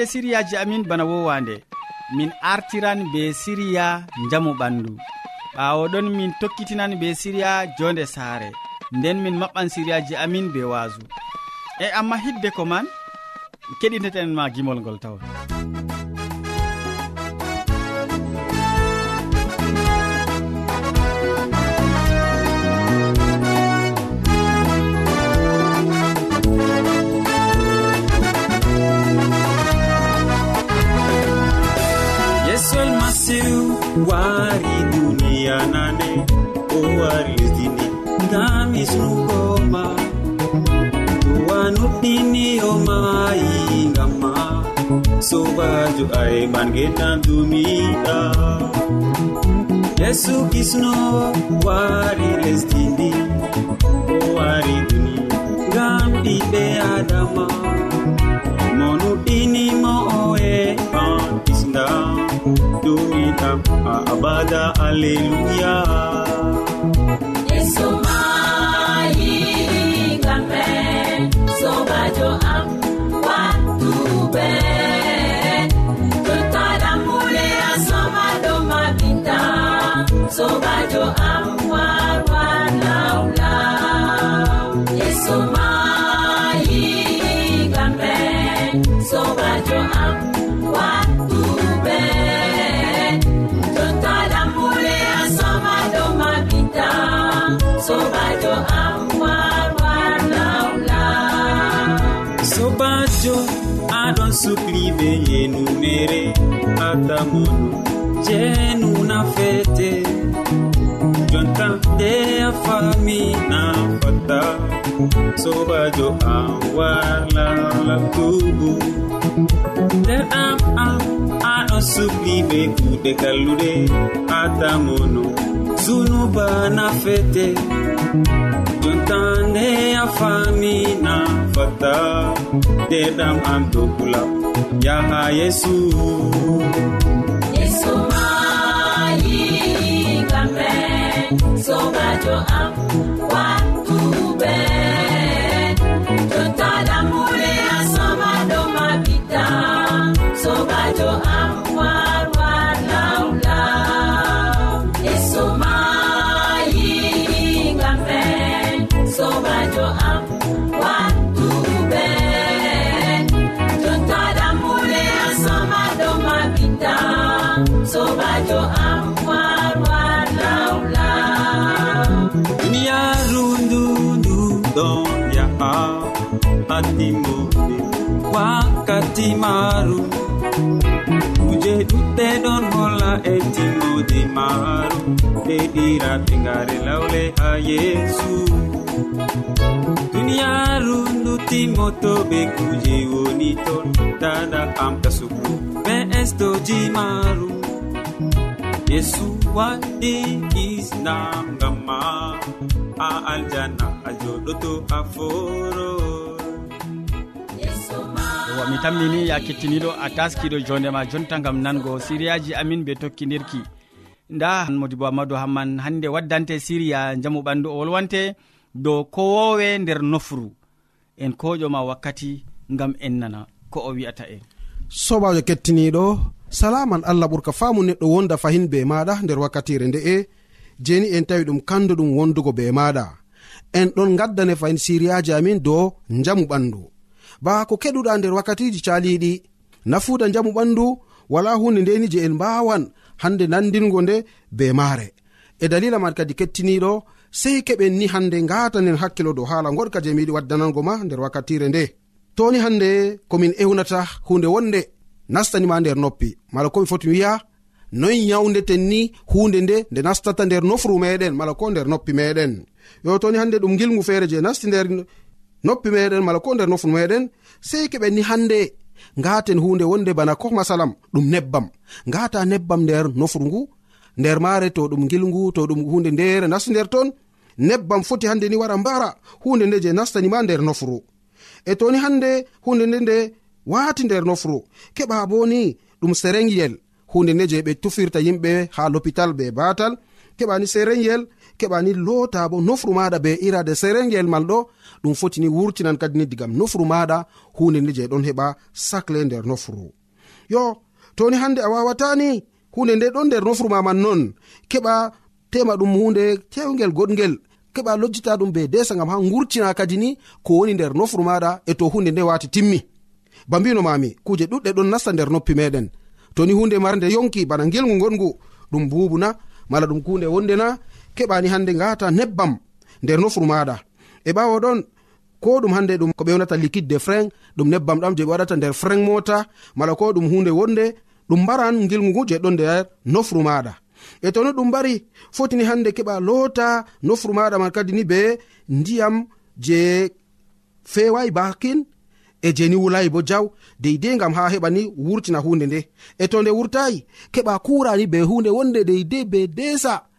hande siriyaji amin bana wowande. Min artiran be siriya jamu ɓandu. Ɓawo ɗon min tokkitinan be siriya jonde saare. Nden min maɓɓan siriyaji amin be waasu e amma hidde ko man keɗiteten ma gimol ngol tawon. miijo ay mangetan dumiɗa. Yesu kisno wari lesdindi o wari duni ngam ɓiɓɓe adama monuɗinimo oe an kisda dumiɗam a abada alleluya. sobajo am warwa lawlaw yeso mayi sobajo am wattuɓe jottalamure a somaɗo mabita sobajo am warwa lawlaw sobajo aɗon sukliɓe yenumere atamonu jenu fete. Jonta nde a fami na fata sobajo an warla labdugu nder am am aɗo subli be kuɗe kallude. Atamono zunuba na fete. Jontande a fami na fata ndeɗam am dokula yaha yesu, yesu. sobajo am. maaru. Kuje ɗuɗɗe ɗon holla e timmode maaru. E ɓe ngare lawle ha yeesu. Duniyaaru ndu timmotoɓe kuje woni ton. Dada am tasugu ɓe estoji maaru. Yesu waɗi isnam ngam ma. A aljanna a joɗoto a foro bo mi tammini ya kettiniɗo a taskiɗo jondema jonta gam nango siriyaji amin be tokkidirki nda modibo amadou hamman hande waddante siriya jamu ɓandu o wolwante dow kowowe nder nofru en koƴoma wakkati gam en nana ko o wi'ata en. Sobajo kettiniɗo salaman allah ɓurka faamu neɗɗo wonda fahin be maɗa nder wakkatire nde'e jeni en tawi ɗum kandu ɗum wondugo be maɗa. En ɗon gaddane fahin siriyaji amin dow jamu ɓandu. ba ko keɗuɗa nder wakkatiji caliɗi. Nafuda jamu ɓandu wala hunde ndeni je en mbawan hande nandingo nde be maare. E dalila man kadi kettiniɗo sei keɓen ni hande ngatanen hakkilo dow haala goɗka je miyiɗi waddanango ma nder wakkatire nde. Toni hande komin ewnata hunde wonde nastanima nder noppi. Mala komi foti wiya noy yawdeten ni hunde nde nde nastata nder nofru meɗen mala ko nder noppi meɗen. Yo toni hande ɗum gilgu feere je nasti nder noppi meɗen mala ko nder nofru meɗen sei keɓen ni hande ngaten hunde wonde bana ko masalam ɗum nebbam. Ngata nebbam nder nofru ngu nder maare to ɗum gilngu to ɗum hunde ndere nasti nder ton nebbam foti hande ni wara mbara hunde nde je nastanima nder nofru e toni hande hunde nde nde wati nder nofru keɓa bo ni ɗum sereyel hunde nde je ɓe tufirta yimɓe ha lopital be batal keɓani sereyel keɓani loota bo nofru maɗa be irade serengel mal ɗo. Ɗum fotini wurtinan kadi ni digam nofru maɗa hunde nde je ɗon heɓa sacle nder nofru. Yo toni hande a wawatani hunde nde ɗon nder nofru ma man non keɓa tema ɗum hunde tewgel goɗgel keɓa lojjita ɗum be desa gam ha gurtina kadi ni ko woni nder nofru maɗa e to hunde nde wati timmi. Ba mbino mami kuje ɗuɗɗe ɗon nasta nder noppi meɗen toni hunde marde yonki bana gelgu gongu ɗum bubuna mala ɗum kunde wonde na keɓani hande ngata nebbam nder nofuru maɗa. E ɓawo ɗon ko ɗum hande ɗum ko ɓe yonata liquide de frein ɗum nebbam ɗam je ɓe waɗata nder frein mota mala ko ɗum hunde wonde ɗum mbaran gilgu ngu je ɗon nder nofuru maɗa. E to no ɗum mbari fotini hande keɓa loota nofuru maɗa man kadi ni be ndiyam je fewai bakin e jeni wulayi bo jaw deidei gam ha heɓa ni wurtina hunde nde. E to nde wurtayi keɓa kurani be hunde wonde deidei be desa.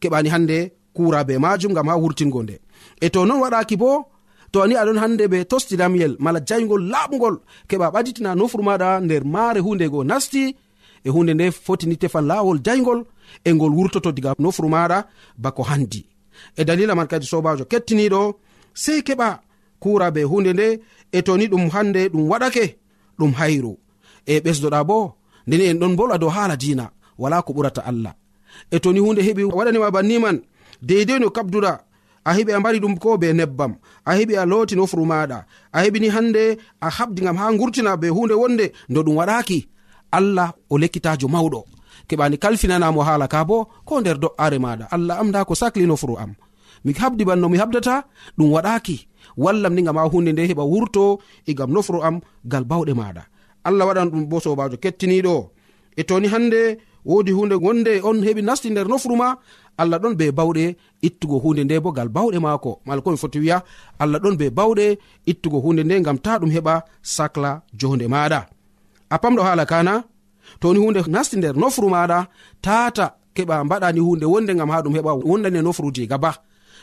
keɓani hande kura be majum gam ha wurtingo nde. E to non waɗaki bo to ani aɗon hande ɓe tostidamyel mala jaygol laɓgol keɓa ɓaditina nofru maɗa nder maare hundego nasti e hunde nde fotini tefan lawol jaygol e ngol wurtoto diga nofru maɗa bako handi. E dalila man kadi sobajo kettiniɗo sei keɓa kura be hunde nde e toni ɗum hande ɗum waɗake ɗum hayru. E ɓesdoɗa bo ndeni en ɗon bolwa dow haala dina wala ko ɓurata allah. e toni hunde heɓi waɗanima banniman deidei no kabdura a heɓi a mbari ɗum ko be nebbam a heɓi a looti nofuru maɗa a heɓini hande a habdi gam ha gurtina be hunde wonde do ɗum waɗaki allah o lekkitajo mawɗo keɓani kalfinanamo haala ka bo ko nder do'are maɗa allah am da ko sakli nofuru am. Mi habdi banno mi habdata ɗum waɗaki wallam ni gam ha hunde nde heɓa wurto egam gam nofuru am gal bawɗe maɗa allah waɗan ɗum bo sobajo kettiniɗo e toni hande wodi hunde wonde on heɓi nasti nder nofru ma allah ɗon be bawɗe ittugo hunde nde bo gal bawɗe maako. Mala komi foti wiya allah ɗon be bawɗe ittugo hunde nde gam ta ɗum heɓa sacla jonde maɗa a pamɗo haala kana toni hunde nasti nder nofru maɗa tata keɓa mbaɗani hunde wonde gam ha ɗum heɓa wondani e nofruji gaba.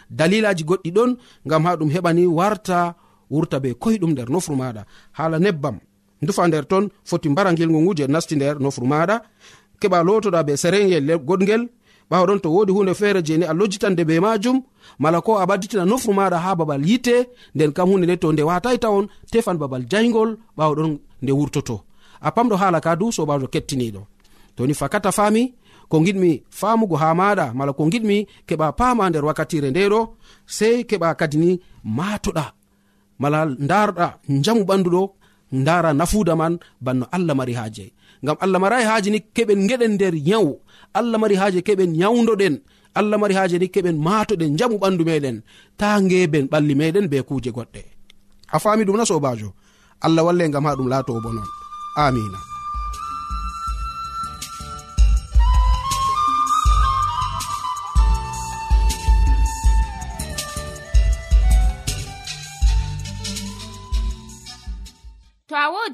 Dalilaji goɗɗi ɗon gam ha ɗum heɓani warta wurta be koyɗum nder nofru maɗa hala nebbam dufa nder ton foti mbara gilgu ngu je nasti nder nofru maɗa keɓa lotoɗa be serengel goɗgel. Ɓawa ɗon to wodi hunde feere jeni a lojjitande be majum. Mala ko a ɓadditina nofru maɗa ha babal yite nden kam hunde nde to nde watai tawon tefan babal jaygol ɓawa ɗon nde wurtoto. A pamɗo hala ka du sobajo kettiniɗo. Toni fakata fami ko giɗmi famugo ha maɗa mala ko giɗmi keɓa pama nder wakkatire ndeɗo sei keɓa kadini matoɗa mala darɗa jamu ɓanduɗo dara nafuda man banno allah mari haje ngam allah marayi haaji ni keɓen geɗen nder yawu allah mari haaji keɓen yawdoɗen allah mari haaji ni keɓen matoɗen jamu ɓandu meɗen. Ta ngeben ɓalli meɗen be kuuje goɗɗe. A faami ɗum na sobajo. Allah walle ngam ha ɗum laato bo non. Amina.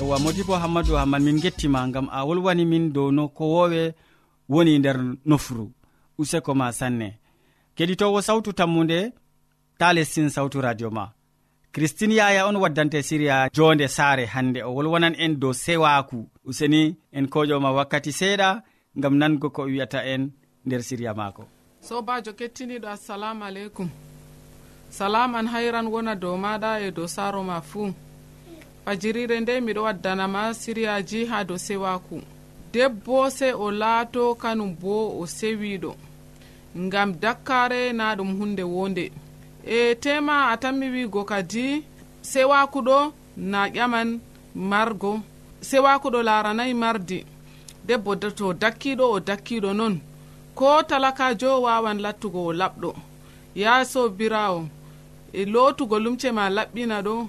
ewa modibo hammadou hamman min gettima gam a wolwani min dow no ko wowe woni nder nofru useko ma sanne. Keɗitowo sawtu tammude ta lestin sawtu radio ma. Christine yaya on waddante siriya jonde saare hande o wolwonan en dow sewaku useni en koƴoma wakkati seeɗa gam nango ko wiyata en nder siriya maako. Sobajo kettiniɗo assalamu aleykum. Salam an hayran wona dow maɗa e dow saaro ma fuu. fajirire nde miɗo waddanama siriyaji ha dow sewaku. Debbo se o laato kanum bo o sewiɗo ngam dakkare na ɗum hunde wonde. E tema a tanmi wigo kadi sewakuɗo na ƴaman margo. Sewakuɗo laranayi mardi. Debbo to dakkiɗo o dakkiɗo noon ko talakajo wawan lattugo o laɓɗo. Ya sobirawo e lotugo lumce ma laɓɓina ɗo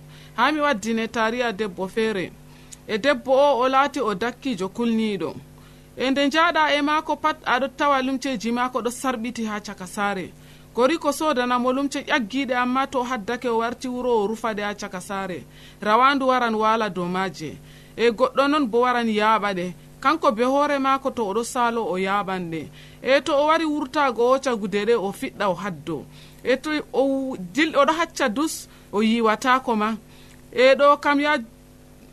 ha mi waddine tariya debbo feere. E debbo o o laati o dakkijo kulniiɗo. E nde njaaɗa e maako pat aɗo tawa lumceji maako ɗo sarɓiti ha caka saare. Gori ko sodanamo lumce ƴaggiɗe amma to haddake o warti wuro o rufaɗe ha caka saare. Rawandu waran waala dow maaje. E goɗɗo noon bo waran yaaɓa ɗe. Kanko be hoore maako to oɗo saalo o yaaɓan ɗe. E to o wari wurtago o cagude ɗe o fiɗɗa o haddo. E to o dil oɗo hacca dus o yiwatako ma. e ɗo kam ya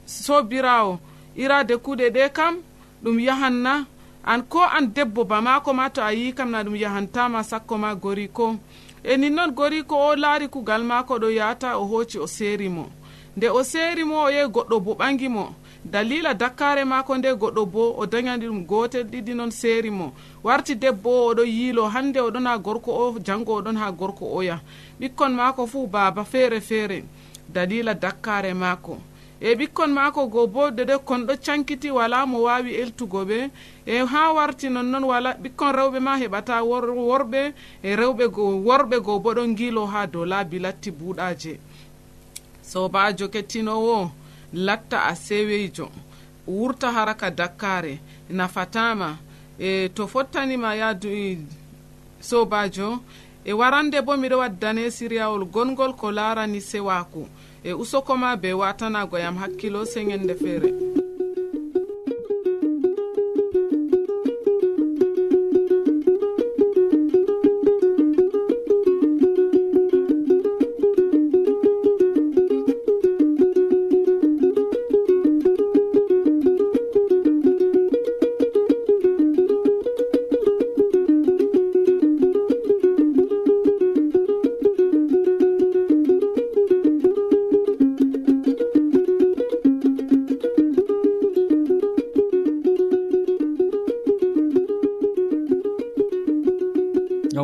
sobirawo irade kuɗe ɗe kam ɗum yahanna. An ko an debbo ba mako ma to a yi kam na ɗum yahantama sakko ma gori ko. E nin noon gori ko o laari kugal mako ɗo yahata o hooci o seeri mo. Nde o seeri mo o yehi goɗɗo bo ɓangi mo. Dalila dakkare mako nde goɗɗo bo o dañani ɗum gotel ɗiɗi noon seeri mo. Warti debbo o oɗo yiilo hande oɗon ha gorko o jango oɗon ha gorko oya ɓikkon mako fuu baaba feere feere. dalila dakkare maako. E ɓikkon maako go bo dede konɗo cankiti wala mo wawi eltugo ɓe. E ha warti nonnoon wala ɓikkon rewɓe ma heɓata worɓe. E rewɓe worɓe go bo ɗon gilo ha dow laabi latti buuɗaje sobajo kettinowo latta a seweyjo. Wurta haraka dakkare. Nafatama e to fottanima yaadu sobajo e warande bo miɗo waddane siriyawol gongol ko larani sewaku e usokoma be watanago yam hakkilo seŋende feere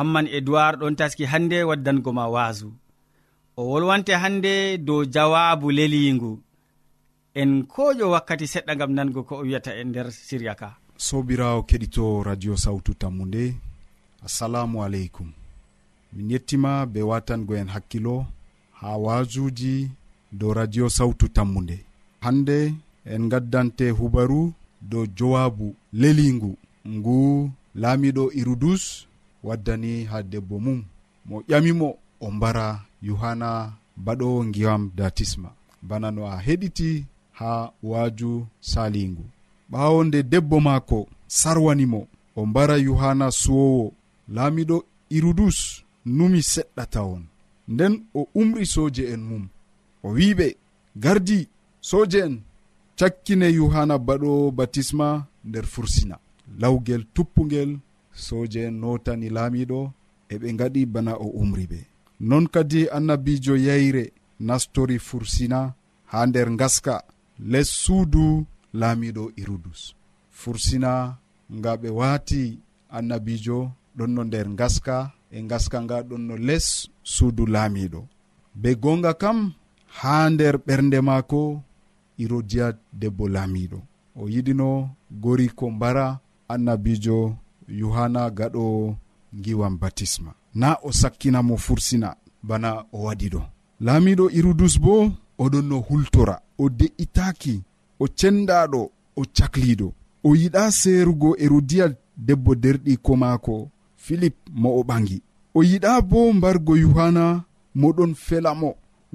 hamman edoird ɗon taski hannde waddango ma waasu. O wolwante hannde dow jawabu leliingu en koƴo wakkati seɗɗa gam nango ko o wiyata e nder siriya ka. Sobirawo keɗito radio sawtu tammu nde assalamu aleykum. Min yettima be watango en hakkilo ha wajuji dow radio sawtu tammu nde hande en gaddante hubaru dow jowabu lelingu ngu laamiɗo irudus waddani ha debbo mum. Mo ƴamimo o mbara yohanna baɗo ngiyam datisma. Bana no a heɗiti ha waaju salingu ɓawo nde debbo maako sarwanimo o mbara yohanna suwowo. Laamiɗo irudus numi seɗɗa tawon nden o umri soje en mum. O wiɓe gardi soje en cakkine yohanna baɗo batisma nder fursina. Lawgel tuppugel soje en notani laamiɗo eɓe gaɗi bana o umri ɓe. Non kadi annabijo yayre nastori fursina ha nder gaska les suudu laamiɗo irudus e fursina nga ɓe waati annabijo ɗon no nder gaska e gaska nga ɗon no les suudu laamiɗo be gonga kam ha nder ɓernde maako irodiya debbo laamiɗo o yiɗino gori ko mbara annabijo yohanna gaɗo giwan batisma. Na o sakkinamo fursina bana o waɗi ɗo. Laamiɗo irudus bo oɗon no hultora. O de'itaki o cendaɗo o cakliɗo o yiɗa seerugo erodiya debbo derɗiko maako filip mo o ɓangi. O yiɗa bo mbargo yohanna moɗon fela mo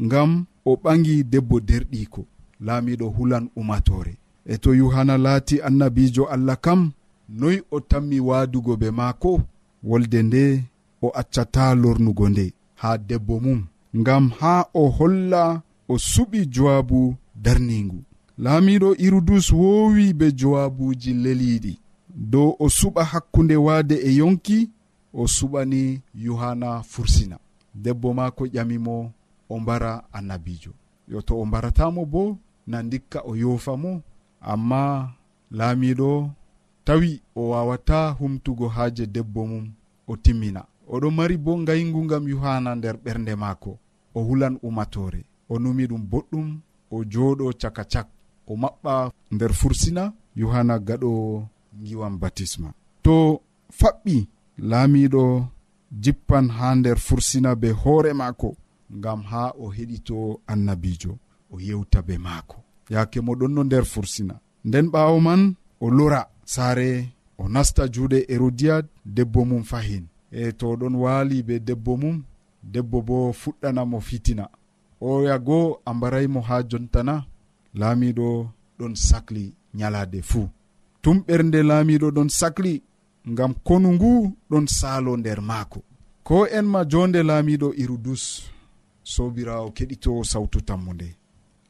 ngam o ɓangi debbo derɗiko laamiɗo hulan umatore e to yohanna laati annabijo allah kam noy o tammi waadugo be maako wolde nde o accata lornugo nde haa debbo mum. Ngam haa o holla o suɓi jowaabu darningu laamiɗo irudus woowi be jowaabuuji leliiɗi. Dow o suɓa hakkunde waade e yonki o suɓani yohanna fursina. Debbo maako ƴamimo o mbara annabijo yo to o mbaratamo bo na ndikka o yoofa mo amma laamiɗo tawi o wawata humtugo haaje debbo mum o timmina. Oɗo mari bo ngaygu ngam yohana nder ɓernde maako. O hulan umatore o numi ɗum boɗɗum o jooɗo caka cak o maɓɓa nder fursina yohana gaɗo giwan batisma. To faɓɓi laamiɗo jippan ha nder fursina be hoore maako ngam ha o heɗito annabijo o yewta be maako. Yaake mo ɗon no nder fursina. Nden ɓaawo man o lora. saare o nasta juuɗe e hérodiad debbo mum fahin. E to ɗon waali be debbo mum debbo bo fuɗɗanamo fitina. O yago mbaraymo ha jontana laamiɗo ɗon sahli nyalaade fuu. Tum ɓernde laamiɗo ɗon sahli ngam konu ngu ɗon saalo nder maako. Ko en ma jonde laamiɗo irudus sobirawo keɗitowo sawtu tammu nde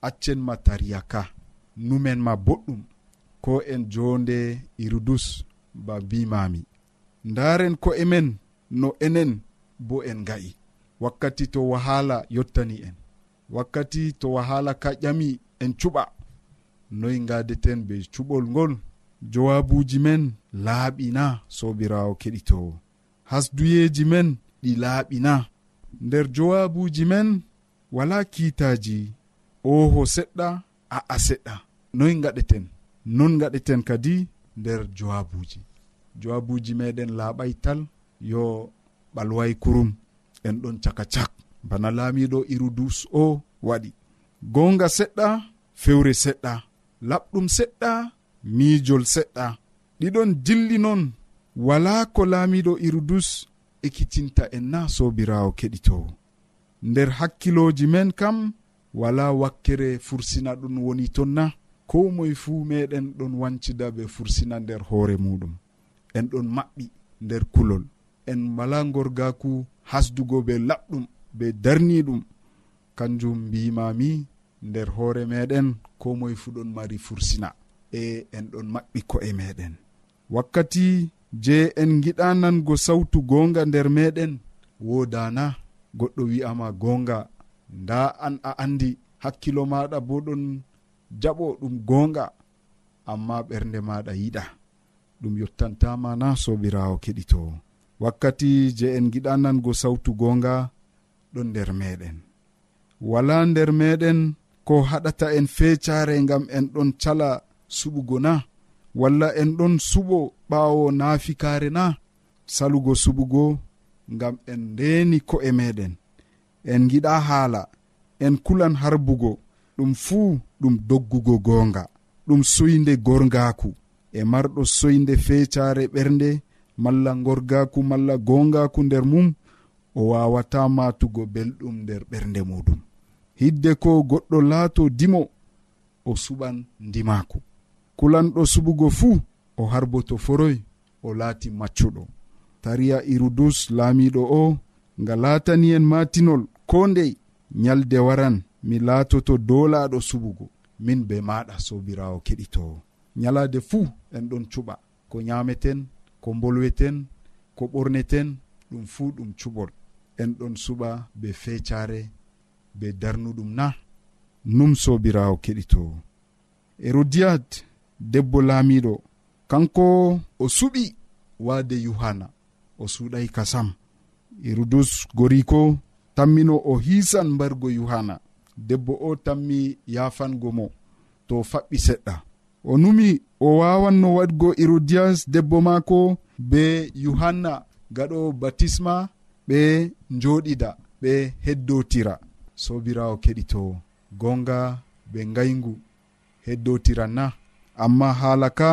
accen ma tariya ka numen ma boɗɗum. ko en jonde irudus ba bimami ndaren ko emen no enen bo en ga'i wakkati to wahala yottani en. Wakkati to wahala ka ƴami en cuɓa. Noyi gadeten be cuɓol ngol jowabuji men laaɓina sobirawo keɗitowo hasduyeji men ɗi laaɓina nder jowabuji men wala kiitaji oho seɗɗa a'a seɗɗa. Noyi gaɗeten non gaɗeten kadi nder jowabuji. Jowabuji meɗen laaɓay tal yo ɓalway kurum en ɗon caka cak bana laamiɗo irudus o waɗi. Gonga seɗɗa fewre seɗɗa. Laɓɗum seɗɗa miijol seɗɗa. Ɗiɗon dilli noon wala ko laamiɗo irudus ekkitinta en na sobirawo keɗitowo nder hakkiloji men kam wala wakkere fursina ɗum woni ton na ko moye fuu meɗen ɗon wancida ɓe fursina nder hoore muɗum. En ɗon maɓɓi nder kulol. En mala gorgaku hasdugo be laɓɗum be darniɗum. Kanjum mbimami nder hoore meɗen ko moye fuu ɗon mari fursina. E en ɗon maɓɓi ko'e meɗen. Wakkati je en giɗa nango sawtu gonga nder meɗen wodana goɗɗo wi'ama gonga. Nda an a andi hakkilo maɗa bo ɗon jaɓo ɗum gonga amma ɓernde maɗa yiɗa. Ɗum yottantama na sobirawo keɗitowo wakkati je en giɗanango sawtu gonga ɗon nder meɗen wala nder meɗen ko haɗata en fecare gam en ɗon cala suɓugo na walla en ɗon suɓo ɓawo naafikare na salugo suɓugo ngam en ndeni ko'e meɗen en giɗa haala en kulan harbugo. Ɗum fuu ɗum doggugo goonga ɗum soyde gorgaku e marɗo soyde fecare ɓernde malla gorgaku malla gongaku nder mum o wawata matugo belɗum nder ɓernde muɗum. Hidde ko goɗɗo laato dimo o suɓan ndimaku kulanɗo suɓugo fuu o harboto foroy o laati maccuɗo. Tariya irudus laamiɗo o nga laatani en matinol ko ndey nyalde waran mi laatoto dolaɗo suɓugo. min be maɗa sobirawo keɗitowo. Ñalade fuu en ɗon cuɓa. Ko ñameten ko bolweten ko ɓorneten ɗum fuu ɗum cuɓol. En ɗon suɓa be fecare be darnuɗum na num sobirawo keɗitowo. Herodiyad debbo laamiɗo kanko o suɓi waade yohanna o suuɗay kasam. Herodus goriko tammino o hiisan mbargo yohanna debbo o tammi yafango mo to faɓɓi seɗɗa. O numi o wawanno waɗgo hérodias debbo maako be yohanna gaɗo batisma ɓe joɗida ɓe heddotira sobirawo keɗito gonga ɓe ngayngu heddotira na amma haala ka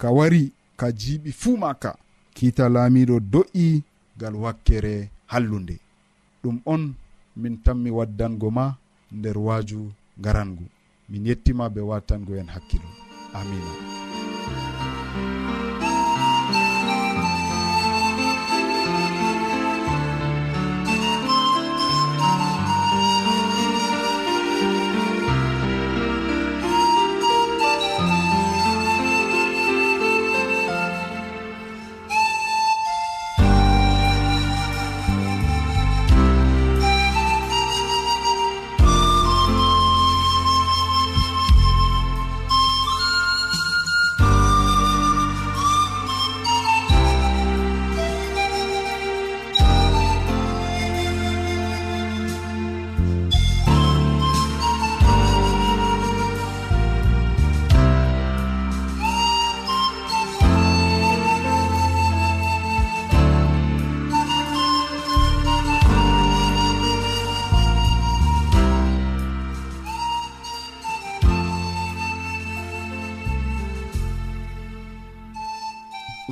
ka wari ka jiiɓi fuu maka kiita laamiɗo do'i gal wakkere hallunde. Ɗum on min tanmi waddango ma nder waaju garangu. Min yettima be wattango en hakkilo. Amina.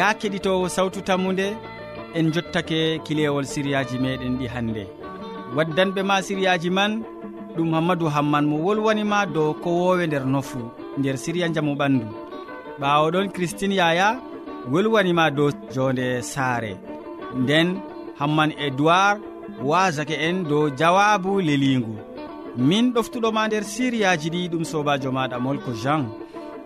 ya keɗitowo sawtu tammude en jottake kilewol siriyaji meɗen ɗi hannde waddanɓe ma siriyaji man ɗum hammadou hamman mo wolwanima dow ko wowe nder nofu nder siriya jamu ɓandu. Ɓawo ɗon christine yaya wolwanima dow jonde saare. Nden hamman edoird wasake en dow jawabu leligu min ɗoftuɗoma nder siriyaji ɗi ɗum sobajo maɗa molko jean.